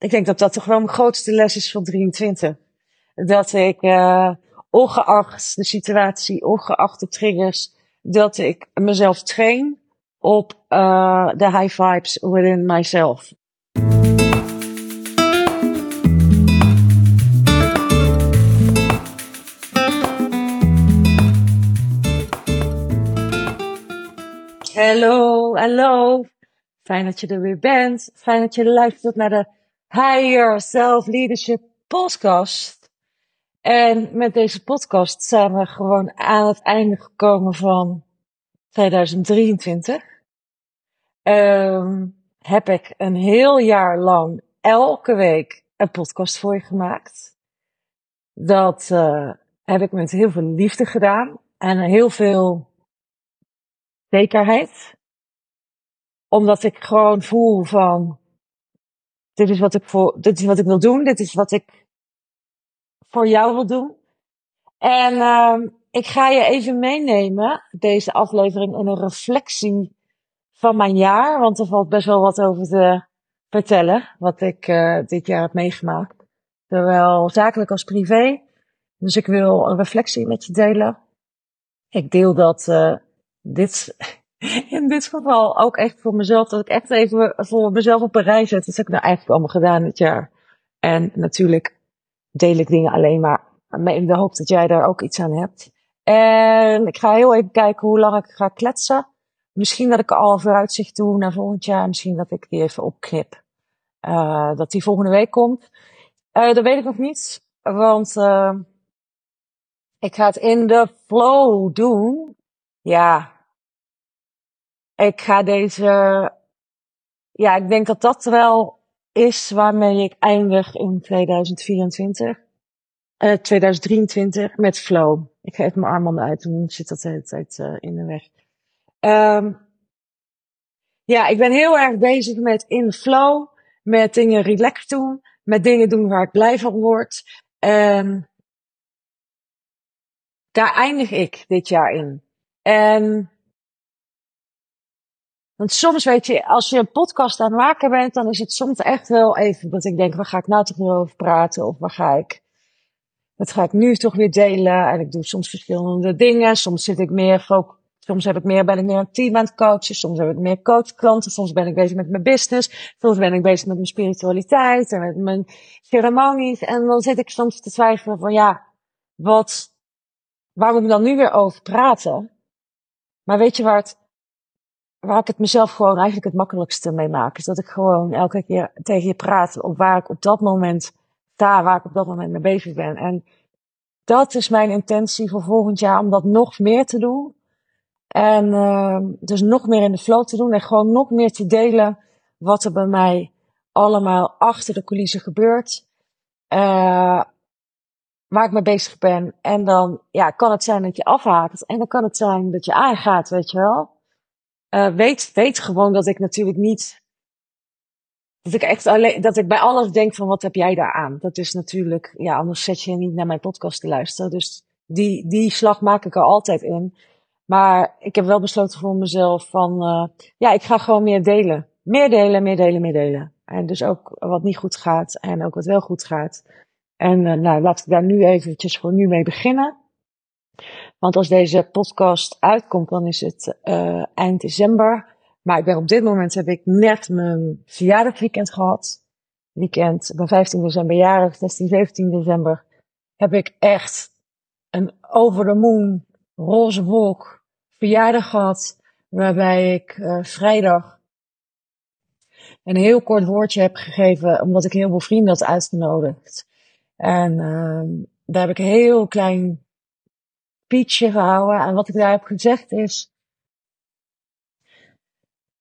ik denk dat dat toch wel mijn grootste les is van 23. Dat ik, uh, ongeacht de situatie, ongeacht de triggers, dat ik mezelf train op uh, de high vibes within myself. Hallo, hallo. Fijn dat je er weer bent. Fijn dat je luistert naar de Higher Self Leadership podcast. En met deze podcast zijn we gewoon aan het einde gekomen van 2023. Um, ehm, heb ik een heel jaar lang elke week een podcast voor je gemaakt. Dat uh, heb ik met heel veel liefde gedaan en heel veel zekerheid. Omdat ik gewoon voel van, dit is wat ik voor, dit is wat ik wil doen, dit is wat ik voor jou wil doen. En uh, ik ga je even meenemen, deze aflevering, in een reflectie van mijn jaar. Want er valt best wel wat over te vertellen, wat ik uh, dit jaar heb meegemaakt. Zowel zakelijk als privé. Dus ik wil een reflectie met je delen. Ik deel dat uh, dit, in dit geval ook echt voor mezelf, dat ik echt even voor mezelf op een rij zet. Dat heb ik nou eigenlijk allemaal gedaan dit jaar. En natuurlijk deel ik dingen alleen maar in de hoop dat jij daar ook iets aan hebt. En ik ga heel even kijken hoe lang ik ga kletsen. Misschien dat ik al vooruitzicht doe naar volgend jaar. Misschien dat ik die even opknip. Uh, dat die volgende week komt. Uh, dat weet ik nog niet. Want uh, ik ga het in de flow doen. Ja, ik ga deze, ja, ik denk dat dat wel is waarmee ik eindig in 2024. Uh, 2023 met flow. Ik ga even mijn armbanden uit, dan zit dat de hele tijd uh, in de weg. Um, ja, ik ben heel erg bezig met in flow, met dingen relaxed doen, met dingen doen waar ik blij van word. Um, daar eindig ik dit jaar in. En want soms weet je, als je een podcast aan het maken bent, dan is het soms echt wel even dat ik denk, waar ga ik nou toch weer over praten? Of waar ga ik, wat ga ik nu toch weer delen? En ik doe soms verschillende dingen. Soms zit ik meer, soms heb ik meer, ben ik meer een team aan het coachen. Soms heb ik meer coachklanten. Soms ben ik bezig met mijn business. Soms ben ik bezig met mijn spiritualiteit en met mijn ceremonies. En dan zit ik soms te twijfelen van, ja, wat, waar moet ik dan nu weer over praten? Maar weet je waar het waar ik het mezelf gewoon eigenlijk het makkelijkste mee maak. Is dat ik gewoon elke keer tegen je praat op waar ik op dat moment sta, waar ik op dat moment mee bezig ben. En dat is mijn intentie voor volgend jaar, om dat nog meer te doen. En uh, dus nog meer in de flow te doen en gewoon nog meer te delen wat er bij mij allemaal achter de coulissen gebeurt. Uh, waar ik mee bezig ben. En dan ja, kan het zijn dat je afhaakt. En dan kan het zijn dat je aangaat, weet je wel. Uh, weet, weet gewoon dat ik natuurlijk niet. Dat ik echt alleen, dat ik bij alles denk van wat heb jij daar aan? Dat is natuurlijk, ja, anders zet je niet naar mijn podcast te luisteren. Dus die, die slag maak ik er altijd in. Maar ik heb wel besloten voor mezelf van, uh, ja, ik ga gewoon meer delen. Meer delen, meer delen, meer delen. En dus ook wat niet goed gaat en ook wat wel goed gaat. En uh, nou, laat ik daar nu eventjes voor nu mee beginnen. Want als deze podcast uitkomt, dan is het uh, eind december. Maar ik ben op dit moment heb ik net mijn verjaardagweekend gehad. Weekend, ben 15 december jarig, 16, 17 december. Heb ik echt een over the moon, roze wolk verjaardag gehad. Waarbij ik uh, vrijdag een heel kort woordje heb gegeven, omdat ik heel veel vrienden had uitgenodigd. En uh, daar heb ik een heel klein speechje gehouden. En wat ik daar heb gezegd is.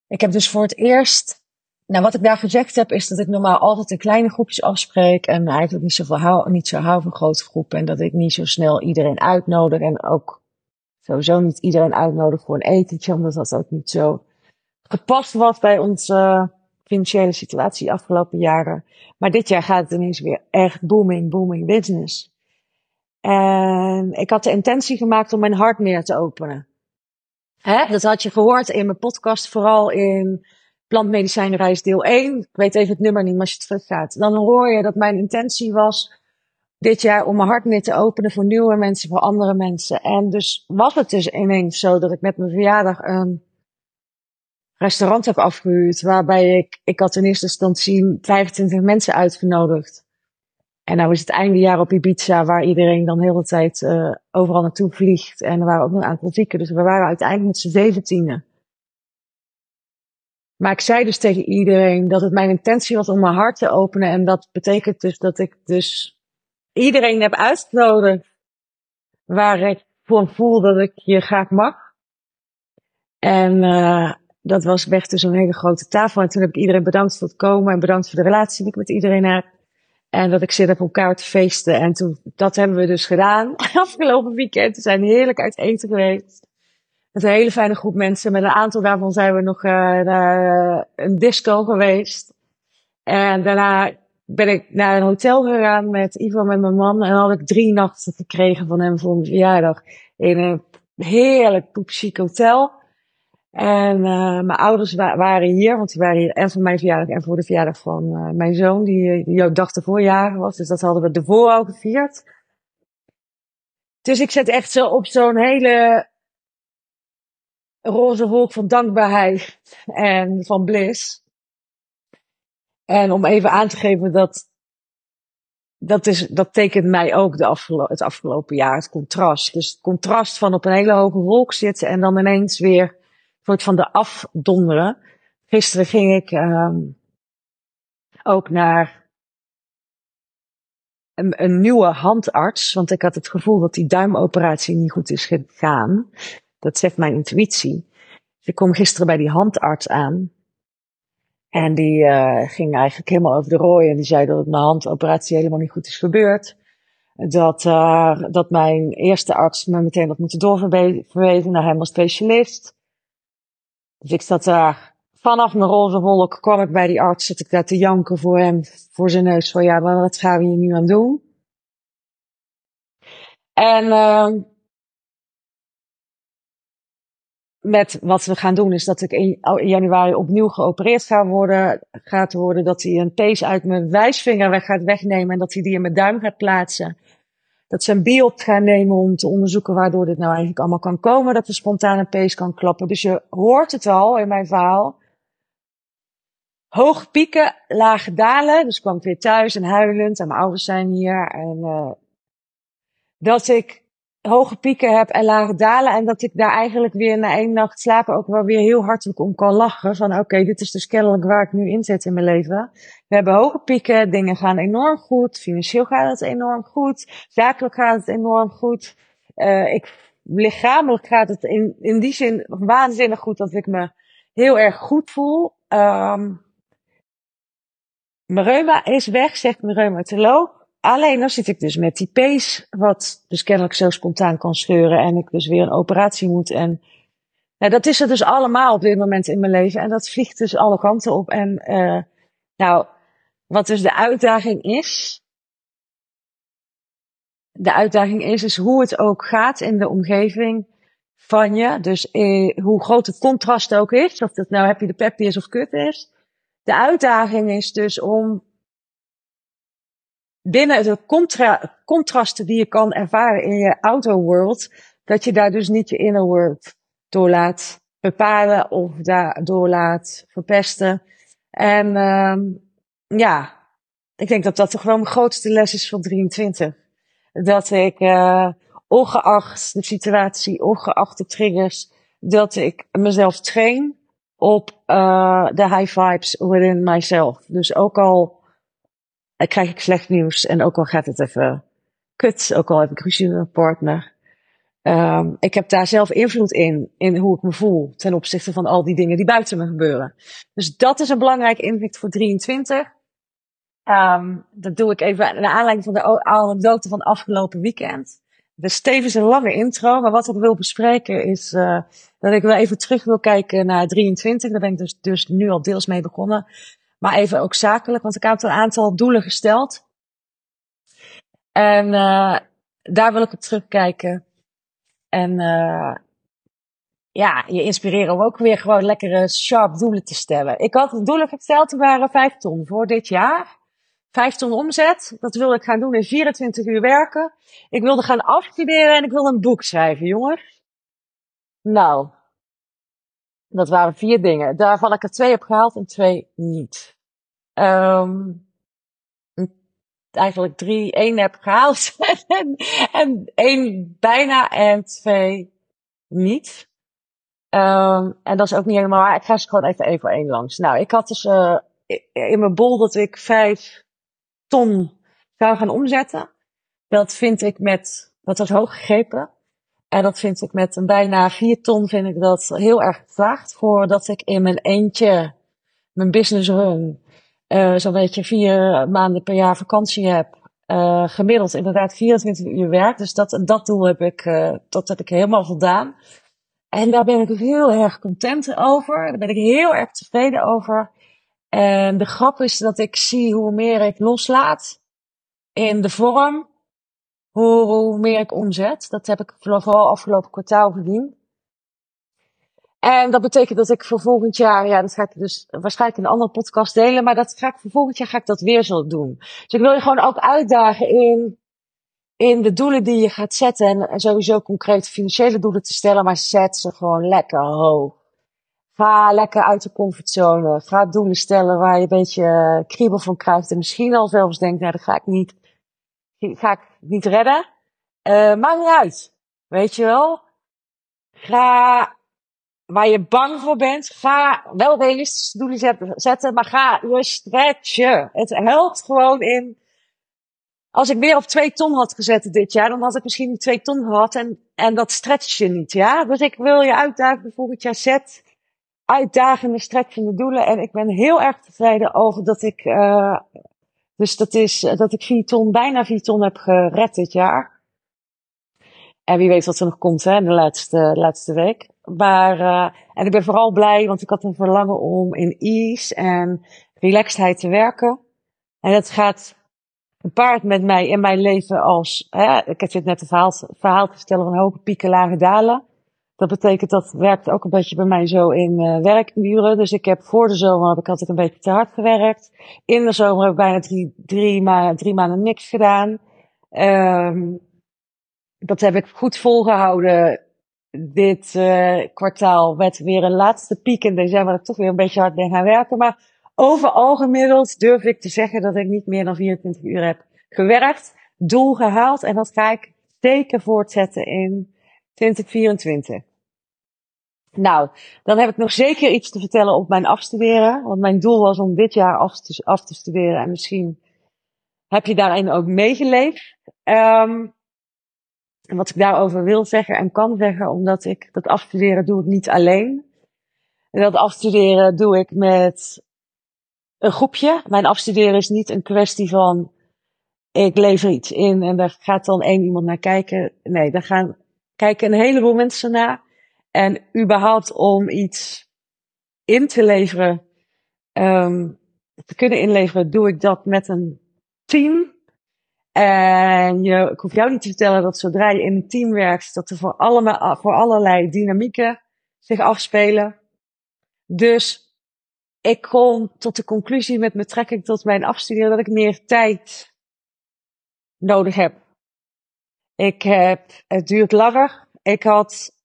Ik heb dus voor het eerst. Nou, wat ik daar gezegd heb, is dat ik normaal altijd in kleine groepjes afspreek. En eigenlijk niet, zoveel hou, niet zo hou van grote groepen. En dat ik niet zo snel iedereen uitnodig. En ook sowieso niet iedereen uitnodig voor een etentje. Omdat dat ook niet zo gepast was bij onze financiële situatie de afgelopen jaren. Maar dit jaar gaat het ineens weer echt booming, booming business. En ik had de intentie gemaakt om mijn hart meer te openen. Hè? Dat had je gehoord in mijn podcast, vooral in plantmedicijnreis deel 1. Ik weet even het nummer niet, maar als je teruggaat. Dan hoor je dat mijn intentie was dit jaar om mijn hart meer te openen voor nieuwe mensen, voor andere mensen. En dus was het dus ineens zo dat ik met mijn verjaardag een restaurant heb afgehuurd. Waarbij ik, ik had in eerste instantie 25 mensen uitgenodigd. En nou is het einde jaar op Ibiza, waar iedereen dan heel de tijd uh, overal naartoe vliegt. En er waren ook nog een aantal zieken, dus we waren uiteindelijk met z'n zeventienen. Maar ik zei dus tegen iedereen dat het mijn intentie was om mijn hart te openen. En dat betekent dus dat ik dus iedereen heb uitgenodigd waar ik voor voel dat ik je graag mag. En uh, dat was echt dus een hele grote tafel. En toen heb ik iedereen bedankt voor het komen en bedankt voor de relatie die ik met iedereen heb. En dat ik zin heb om te feesten. En toen, dat hebben we dus gedaan. Afgelopen weekend. We zijn heerlijk uit eten geweest. Met een hele fijne groep mensen. Met een aantal daarvan zijn we nog uh, naar uh, een disco geweest. En daarna ben ik naar een hotel gegaan met Ivo, met mijn man. En had ik drie nachten gekregen van hem voor mijn verjaardag. In een heerlijk poepchic hotel. En uh, mijn ouders wa waren hier, want die waren hier en voor mijn verjaardag en voor de verjaardag van uh, mijn zoon, die, die ook dag ervoor jarig was. Dus dat hadden we ervoor al gevierd. Dus ik zet echt zo op zo'n hele roze wolk van dankbaarheid en van bliss. En om even aan te geven dat dat, is, dat tekent mij ook de het afgelopen jaar, het contrast. Dus het contrast van op een hele hoge wolk zitten en dan ineens weer soort van de afdonderen. Gisteren ging ik um, ook naar een, een, nieuwe handarts, want ik had het gevoel dat die duimoperatie niet goed is gegaan. Dat zegt mijn intuïtie. Ik kom gisteren bij die handarts aan. En die uh, ging eigenlijk helemaal over de rooi en die zei dat mijn handoperatie helemaal niet goed is gebeurd. Dat, uh, dat mijn eerste arts me meteen had moeten doorverwezen naar hem als specialist. Dus ik zat daar vanaf mijn roze wolk, kwam ik bij die arts, zat ik daar te janken voor hem, voor zijn neus, van ja, wat gaan we hier nu aan doen? En uh, met wat we gaan doen is dat ik in januari opnieuw geopereerd ga worden, gaat worden, dat hij een pees uit mijn wijsvinger weg gaat wegnemen en dat hij die in mijn duim gaat plaatsen dat ze een gaan nemen om te onderzoeken waardoor dit nou eigenlijk allemaal kan komen, dat de spontane pees kan klappen. Dus je hoort het al in mijn verhaal. Hoge pieken, lage dalen. Dus kwam ik weer thuis en huilend en mijn ouders zijn hier. En uh, dat ik hoge pieken heb en lage dalen. En dat ik daar eigenlijk weer na één nacht slapen ook wel weer heel hartelijk om kan lachen. Van oké, dit is dus kennelijk waar ik nu in zit in mijn leven. We hebben hoge pieken, dingen gaan enorm goed. Financieel gaat het enorm goed. Zakelijk gaat het enorm goed. Uh, ik, lichamelijk gaat het in, in die zin waanzinnig goed dat ik me heel erg goed voel. Um, mijn reuma is weg, zegt mijn reumatoloog. Alleen dan zit ik dus met die pees, wat dus kennelijk zo spontaan kan scheuren en ik dus weer een operatie moet. En nou, dat is er dus allemaal op dit moment in mijn leven en dat vliegt dus alle kanten op. En uh, nou, wat dus de uitdaging is, de uitdaging is, is hoe het ook gaat in de omgeving van je. Dus eh, hoe groot het contrast ook is, of dat nou happy de peppy is of kut is. De uitdaging is dus om binnen de contra contrasten die je kan ervaren in je outer world, dat je daar dus niet je inner world door laat bepalen of daardoor laat verpesten. En um, ja, ik denk dat dat toch wel mijn grootste les is van 23. Dat ik, uh, ongeacht de situatie, ongeacht de triggers, dat ik mezelf train op uh, de high vibes within myself. Dus ook al krijg ik slecht nieuws en ook al gaat het even kut, ook al heb ik ruzie met een partner. Um, ik heb daar zelf invloed in, in hoe ik me voel ten opzichte van al die dingen die buiten me gebeuren. Dus dat is een belangrijk inzicht voor 23. Um, dat doe ik even naar aanleiding van de anekdote van afgelopen weekend. Dus tevens een lange intro, maar wat ik wil bespreken is uh, dat ik wel even terug wil kijken naar 23. Daar ben ik dus, dus nu al deels mee begonnen. Maar even ook zakelijk, want ik heb een aantal doelen gesteld. En uh, daar wil ik op terugkijken. En uh, ja, je inspireren om ook weer gewoon lekkere sharp doelen te stellen. Ik had doelen gesteld, er waren vijf ton voor dit jaar. Vijf ton omzet, dat wilde ik gaan doen in 24 uur werken. Ik wilde gaan afstuderen en ik wilde een boek schrijven, jongens. Nou, dat waren vier dingen. Daarvan ik er twee heb gehaald en twee niet. Um, eigenlijk drie, één heb gehaald en, en één bijna en twee niet. Um, en dat is ook niet helemaal waar. Ik ga ze gewoon even één voor één langs. Nou, ik had dus uh, in mijn bol dat ik vijf ton zou gaan omzetten. Dat vind ik met, dat was hoog gegrepen. En dat vind ik met een bijna vier ton vind ik dat heel erg gevraagd. Voordat ik in mijn eentje mijn business run uh, zo'n beetje vier maanden per jaar vakantie heb. Uh, gemiddeld inderdaad 24 uur werk. Dus dat, dat doel heb ik, uh, dat heb ik helemaal voldaan. En daar ben ik heel erg content over. Daar ben ik heel erg tevreden over. En de grap is dat ik zie hoe meer ik loslaat in de vorm, hoe, meer ik omzet. Dat heb ik vooral afgelopen kwartaal gezien. En dat betekent dat ik voor volgend jaar, ja, dat ga ik dus waarschijnlijk in een andere podcast delen, maar dat ga ik voor volgend jaar ga ik dat weer zo doen. Dus ik wil je gewoon ook uitdagen in, in de doelen die je gaat zetten en, sowieso concreet financiële doelen te stellen, maar zet ze gewoon lekker hoog. Ga lekker uit de comfortzone. Ga doelen stellen waar je een beetje kriebel van krijgt en misschien al zelfs denkt, nou, dat ga ik niet, ga ik niet redden. Uh, maakt niet uit. Weet je wel? Ga waar je bang voor bent, ga wel realistische doelen zetten, maar ga je stretchen. Het helpt gewoon in. Als ik weer op twee ton had gezet dit jaar, dan had ik misschien twee ton gehad en, en dat stretch je niet, ja. Dus ik wil je uitdagen volgend jaar zet uitdagende, stretchende doelen. En ik ben heel erg tevreden over dat ik, uh, dus dat is, dat ik vier ton, bijna vier ton heb gered dit jaar. En wie weet wat er nog komt, hè, de laatste, laatste week. Maar, uh, en ik ben vooral blij, want ik had een verlangen om in ease en relaxedheid te werken. En dat gaat gepaard met mij in mijn leven als, hè, ik heb je net een verhaal, verhaal te vertellen van hoge pieken, lage dalen. Dat betekent dat werkt ook een beetje bij mij zo in uh, werkuren. Dus ik heb voor de zomer heb ik altijd een beetje te hard gewerkt. In de zomer heb ik bijna drie, drie, ma drie maanden niks gedaan. Um, dat heb ik goed volgehouden dit uh, kwartaal met weer een laatste piek in december dat ik toch weer een beetje hard ben gaan werken. Maar overal gemiddeld durf ik te zeggen dat ik niet meer dan 24 uur heb gewerkt, doel gehaald en dat ga ik zeker voortzetten in 2024. Nou, dan heb ik nog zeker iets te vertellen op mijn afstuderen. Want mijn doel was om dit jaar af te, af te studeren. En misschien heb je daarin ook meegeleefd. Um, wat ik daarover wil zeggen en kan zeggen, omdat ik dat afstuderen doe ik niet alleen. En dat afstuderen doe ik met een groepje. Mijn afstuderen is niet een kwestie van ik lever iets in en daar gaat dan één iemand naar kijken. Nee, daar gaan kijken een heleboel mensen naar. En überhaupt om iets in te leveren, um, te kunnen inleveren, doe ik dat met een team. En je, ik hoef jou niet te vertellen dat zodra je in een team werkt, dat er voor, allemaal, voor allerlei dynamieken zich afspelen. Dus ik kom tot de conclusie met betrekking tot mijn afstuderen dat ik meer tijd nodig heb. Ik heb, het duurt langer. Ik had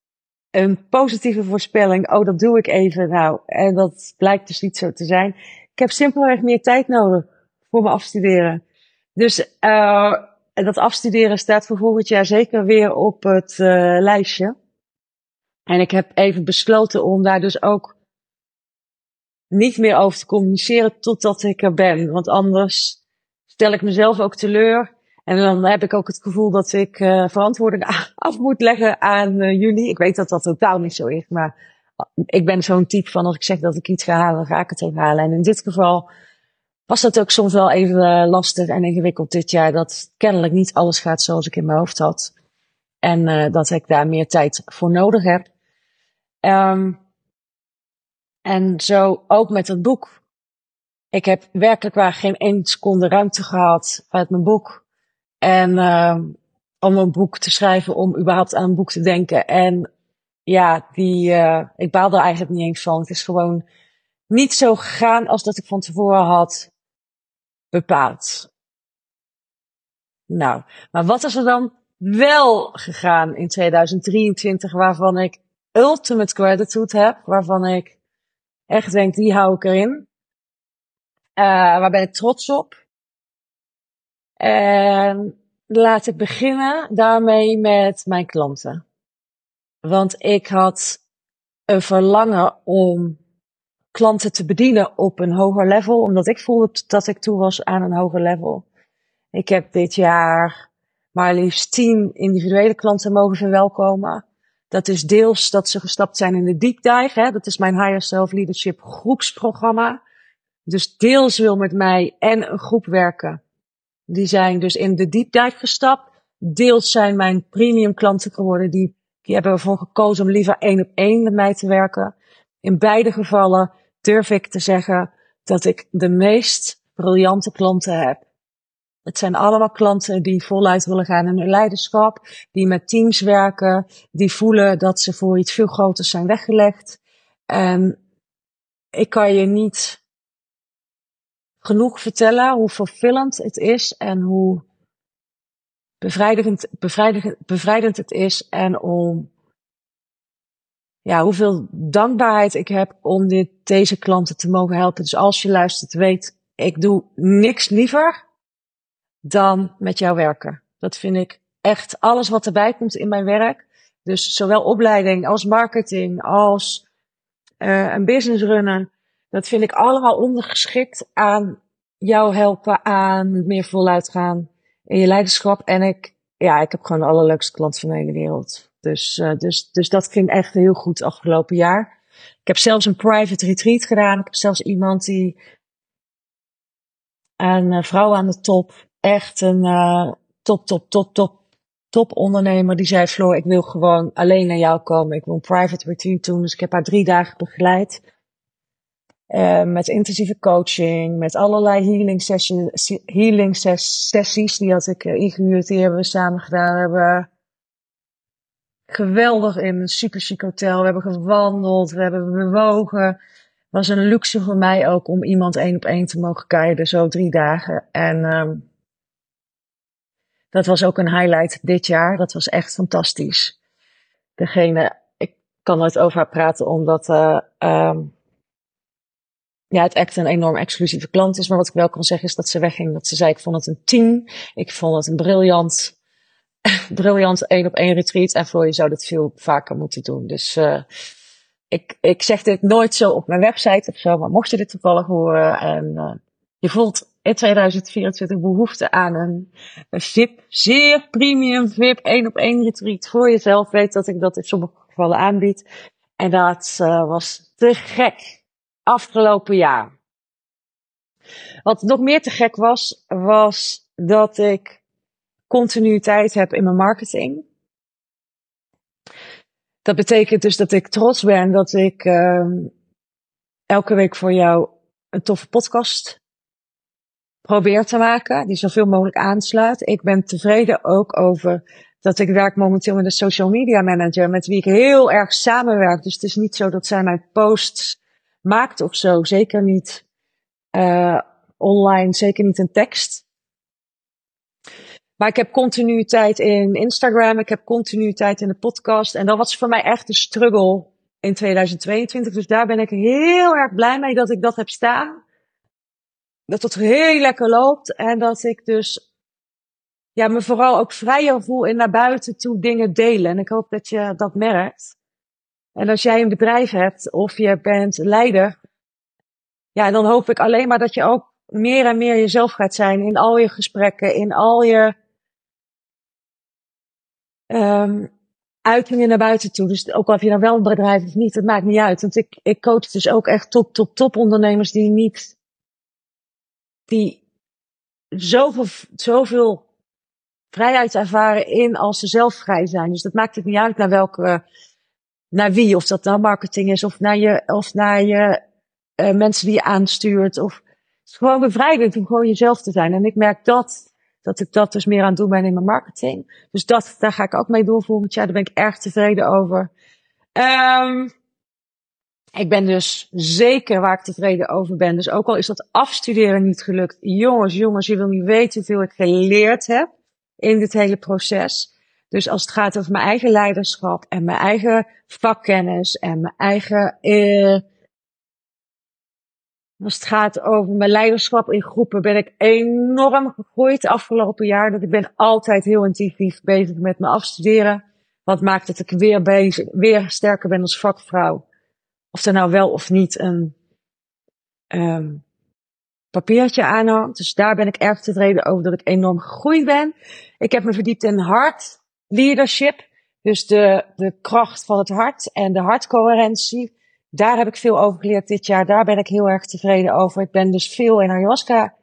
een positieve voorspelling. Oh, dat doe ik even nou. En dat blijkt dus niet zo te zijn. Ik heb simpelweg meer tijd nodig voor mijn afstuderen. Dus uh, dat afstuderen staat voor volgend jaar zeker weer op het uh, lijstje. En ik heb even besloten om daar dus ook niet meer over te communiceren totdat ik er ben. Want anders stel ik mezelf ook teleur. En dan heb ik ook het gevoel dat ik uh, verantwoording af moet leggen aan uh, jullie. Ik weet dat dat totaal niet zo is, maar ik ben zo'n type van als ik zeg dat ik iets ga halen, ga ik het ook halen. En in dit geval was dat ook soms wel even lastig en ingewikkeld dit jaar. Dat kennelijk niet alles gaat zoals ik in mijn hoofd had. En dat ik daar meer tijd voor nodig heb. Um, en zo ook met het boek. Ik heb werkelijk waar geen één seconde ruimte gehad uit mijn boek. En uh, om een boek te schrijven, om überhaupt aan een boek te denken. En ja, die, uh, ik baal er eigenlijk niet eens van. Het is gewoon niet zo gegaan als dat ik van tevoren had bepaald. Nou, maar wat is er dan wel gegaan in 2023 waarvan ik ultimate gratitude heb, waarvan ik echt denk, die hou ik erin. Uh, waar ben ik trots op? En laat ik beginnen daarmee met mijn klanten. Want ik had een verlangen om klanten te bedienen op een hoger level, omdat ik voelde dat ik toe was aan een hoger level. Ik heb dit jaar maar liefst tien individuele klanten mogen verwelkomen. Dat is deels dat ze gestapt zijn in de deep. Hè? Dat is mijn Higher Self Leadership groepsprogramma. Dus deels wil met mij en een groep werken. Die zijn dus in de deep dive gestapt. Deels zijn mijn premium klanten geworden. Die, die hebben ervoor gekozen om liever één op één met mij te werken. In beide gevallen durf ik te zeggen dat ik de meest briljante klanten heb. Het zijn allemaal klanten die voluit willen gaan in hun leiderschap, die met teams werken, die voelen dat ze voor iets veel groters zijn weggelegd. En ik kan je niet genoeg vertellen hoe vervullend het is en hoe bevrijdend, bevrijdend, bevrijdend het is en om ja, hoeveel dankbaarheid ik heb om dit, deze klanten te mogen helpen. Dus als je luistert, weet, ik doe niks liever dan met jou werken. Dat vind ik echt alles wat erbij komt in mijn werk. Dus zowel opleiding als marketing als uh, een business runnen. Dat vind ik allemaal ondergeschikt aan jou helpen aan meer voluit gaan in je leiderschap. En ik, ja, ik heb gewoon de allerleukste klant van de hele wereld. Dus, uh, dus, dus dat ging echt heel goed afgelopen jaar. Ik heb zelfs een private retreat gedaan. Ik heb zelfs iemand die een uh, vrouw aan de top echt een uh, top, top, top, top, top ondernemer. Die zei, Floor, ik wil gewoon alleen naar jou komen. Ik wil een private retreat doen. Dus ik heb haar drie dagen begeleid. Uh, met intensieve coaching, met allerlei healing, sessions, healing sessies. Die had ik uh, die hebben we samen gedaan. We hebben geweldig in een super chic hotel. We hebben gewandeld, we hebben bewogen. was een luxe voor mij ook om iemand één op één te mogen kijken, zo drie dagen. En um, dat was ook een highlight dit jaar. Dat was echt fantastisch. Degene, ik kan nooit over haar praten omdat uh, ja, het echt een enorm exclusieve klant is. Maar wat ik wel kan zeggen is dat ze wegging. Dat ze zei, ik vond het een team. Ik vond het een briljant, briljant één op één retreat. En voor je zou dit veel vaker moeten doen. Dus uh, ik, ik zeg dit nooit zo op mijn website of zo. Maar mocht je dit toevallig horen en uh, je voelt in 2024 behoefte aan een, een VIP, zeer premium VIP, één op één retreat voor jezelf. Weet dat ik dat in sommige gevallen aanbied. En dat uh, was te gek. Afgelopen jaar. Wat nog meer te gek was, was dat ik continuïteit heb in mijn marketing. Dat betekent dus dat ik trots ben dat ik uh, elke week voor jou een toffe podcast probeer te maken, die zoveel mogelijk aansluit. Ik ben tevreden ook over dat ik werk momenteel met een social media manager met wie ik heel erg samenwerk. Dus het is niet zo dat zij mijn posts maakt of zo. Zeker niet uh, online, zeker niet een tekst. Maar ik heb continuïteit in Instagram, ik heb continuïteit in de podcast. En dat was voor mij echt een struggle in 2022. Dus daar ben ik heel erg blij mee dat ik dat heb staan dat het heel lekker loopt en dat ik dus ja, me vooral ook vrijer voel in naar buiten toe dingen delen. En ik hoop dat je dat merkt. En als jij een bedrijf hebt of je bent leider, ja, dan hoop ik alleen maar dat je ook meer en meer jezelf gaat zijn in al je gesprekken, in al je um, uitingen naar buiten toe. Dus ook heb je dan wel een bedrijf of niet, het maakt niet uit. Want ik, ik coach dus ook echt top, top, top ondernemers die niet die zoveel, zoveel vrijheid ervaren in als ze zelf vrij zijn. Dus dat maakt het niet uit naar welke, naar wie, of dat nou marketing is, of naar je, of naar je uh, mensen die je aanstuurt, of het is gewoon bevrijdend om gewoon jezelf te zijn. En ik merk dat, dat ik dat dus meer aan het doen ben in mijn marketing. Dus dat, daar ga ik ook mee door volgend jaar. Daar ben ik erg tevreden over. Ehm, ik ben dus zeker waar ik tevreden over ben. Dus ook al is dat afstuderen niet gelukt. Jongens, jongens, je wil niet weten hoeveel ik geleerd heb in dit hele proces. Dus als het gaat over mijn eigen leiderschap en mijn eigen vakkennis en mijn eigen. Eh, als het gaat over mijn leiderschap in groepen, ben ik enorm gegroeid de afgelopen jaar. Dat ik ben altijd heel intensief bezig met mijn afstuderen. Wat maakt dat ik weer, bezig, weer sterker ben als vakvrouw. Of er nou wel of niet een um, papiertje aanhangt. Dus daar ben ik erg tevreden over dat ik enorm gegroeid ben. Ik heb me verdiept in hart leadership. Dus de, de kracht van het hart en de hartcoherentie. Daar heb ik veel over geleerd dit jaar. Daar ben ik heel erg tevreden over. Ik ben dus veel in ayahuasca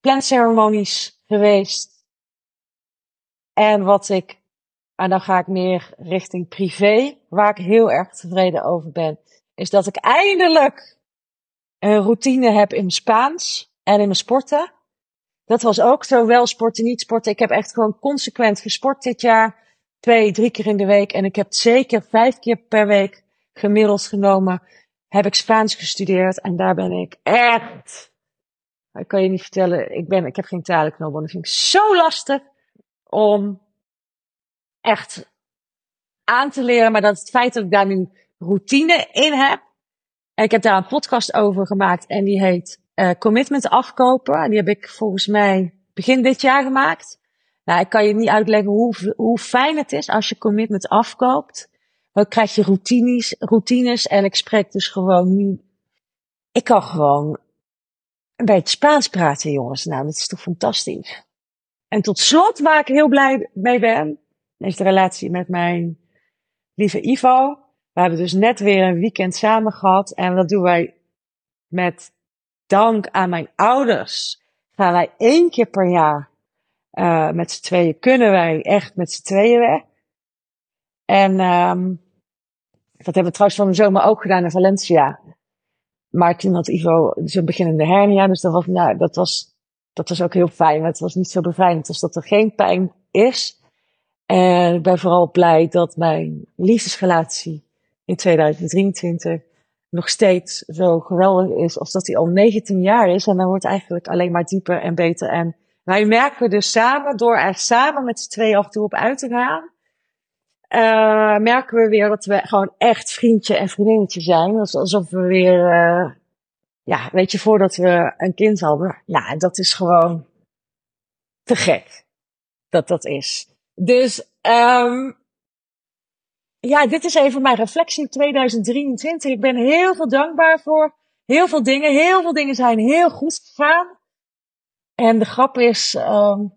plantceremonies geweest. En wat ik, en dan ga ik meer richting privé, waar ik heel erg tevreden over ben, is dat ik eindelijk een routine heb in Spaans en in mijn sporten. Dat was ook zo, wel sporten, niet sporten. Ik heb echt gewoon consequent gesport dit jaar. Twee, drie keer in de week. En ik heb zeker vijf keer per week gemiddeld genomen. Heb ik Spaans gestudeerd. En daar ben ik echt. Ik kan je niet vertellen. Ik, ben, ik heb geen talenknobbel. Dat vind ik zo lastig om echt aan te leren. Maar dat het feit dat ik daar nu routine in heb. En ik heb daar een podcast over gemaakt. En die heet uh, commitment afkopen. En die heb ik volgens mij begin dit jaar gemaakt. Nou, ik kan je niet uitleggen hoe, hoe fijn het is als je commitment afkoopt. Dan krijg je routines, routines en ik spreek dus gewoon nu. Ik kan gewoon een beetje Spaans praten, jongens. Nou, dat is toch fantastisch. En tot slot, waar ik heel blij mee ben, is de relatie met mijn lieve Ivo. We hebben dus net weer een weekend samen gehad. En dat doen wij met dank aan mijn ouders. Gaan wij één keer per jaar uh, met z'n tweeën, kunnen wij echt met z'n tweeën weg. En um, dat hebben we trouwens van de zomer ook gedaan in Valencia. Maar toen had Ivo zo'n beginnende hernia, dus dat was, nou, dat was, dat was ook heel fijn. Het was niet zo bevrijdend als dat er geen pijn is. En ik ben vooral blij dat mijn liefdesrelatie in 2023 nog steeds zo geweldig is als dat hij al 19 jaar is. En dan wordt eigenlijk alleen maar dieper en beter. En wij merken dus samen, door er samen met z'n twee af en toe op uit te gaan, uh, merken we weer dat we gewoon echt vriendje en vriendinnetje zijn. Alsof we weer, uh, ja, weet je, voordat we een kind hadden. Ja, dat is gewoon te gek. Dat dat is. Dus, um, ja, dit is even mijn reflectie 2023. Ik ben heel veel dankbaar voor heel veel dingen. Heel veel dingen zijn heel goed gegaan. En de grap is, um,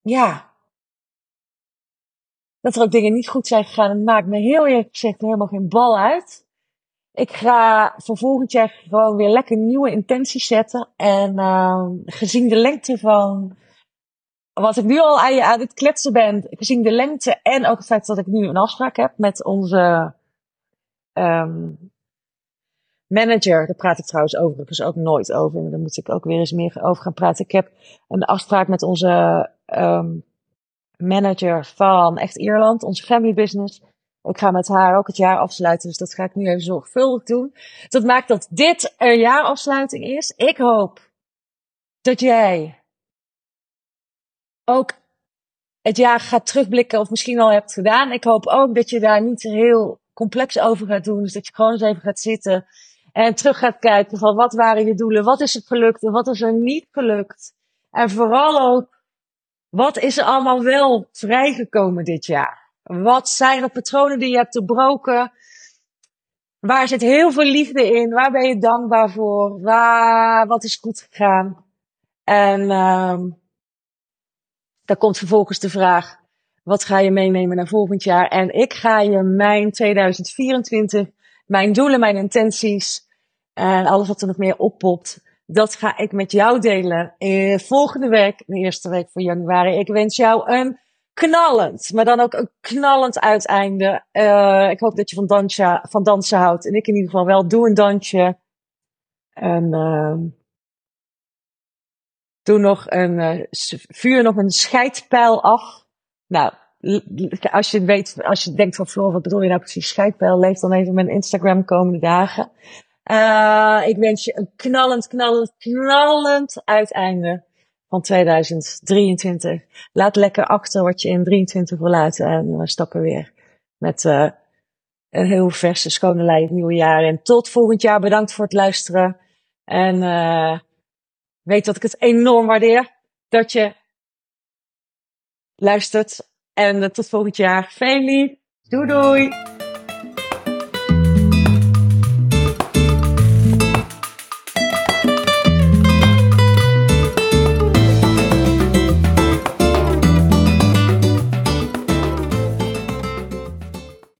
ja, dat er ook dingen niet goed zijn gegaan. Het maakt me heel eerlijk gezegd helemaal geen bal uit. Ik ga voor volgend jaar gewoon weer lekker nieuwe intenties zetten. En uh, gezien de lengte van wat ik nu al aan je aan het kletsen ben, gezien de lengte en ook het feit dat ik nu een afspraak heb met onze um, manager. Daar praat ik trouwens overigens ook nooit over. Daar moet ik ook weer eens meer over gaan praten. Ik heb een afspraak met onze um, manager van Echt Ierland, onze family business. Ik ga met haar ook het jaar afsluiten, dus dat ga ik nu even zorgvuldig doen. Dat maakt dat dit een jaarafsluiting is. Ik hoop dat jij ook het jaar gaat terugblikken of misschien al hebt gedaan. Ik hoop ook dat je daar niet heel complex over gaat doen. Dus dat je gewoon eens even gaat zitten en terug gaat kijken van wat waren je doelen, wat is er gelukt en wat is er niet gelukt. En vooral ook, wat is er allemaal wel vrijgekomen dit jaar? Wat zijn er patronen die je hebt doorbroken? Waar zit heel veel liefde in? Waar ben je dankbaar voor? Waar, wat is goed gegaan? En um, dan komt vervolgens de vraag, wat ga je meenemen naar volgend jaar? En ik ga je mijn 2024, mijn doelen, mijn intenties en alles wat er nog meer oppopt, dat ga ik met jou delen. Eh, volgende week, de eerste week van januari. Ik wens jou een knallend, maar dan ook een knallend uiteinde. Uh, ik hoop dat je van, dansen, van dansen houdt. En ik in ieder geval wel. Doe een dansje. En uh, Doe nog een, uh, vuur nog een scheidpijl af. Nou, als je weet, als je denkt van Floor, wat bedoel je nou precies? Scheidpijl, leef dan even mijn Instagram komende dagen. Uh, ik wens je een knallend, knallend, knallend uiteinde van 2023. Laat lekker achter wat je in 23 wil laten en we stappen weer met uh, een heel verse, schone lijn het nieuwe jaar. En tot volgend jaar. Bedankt voor het luisteren. En weet dat ik het enorm waardeer dat je luistert. En tot volgend jaar. Lief. Doei doei.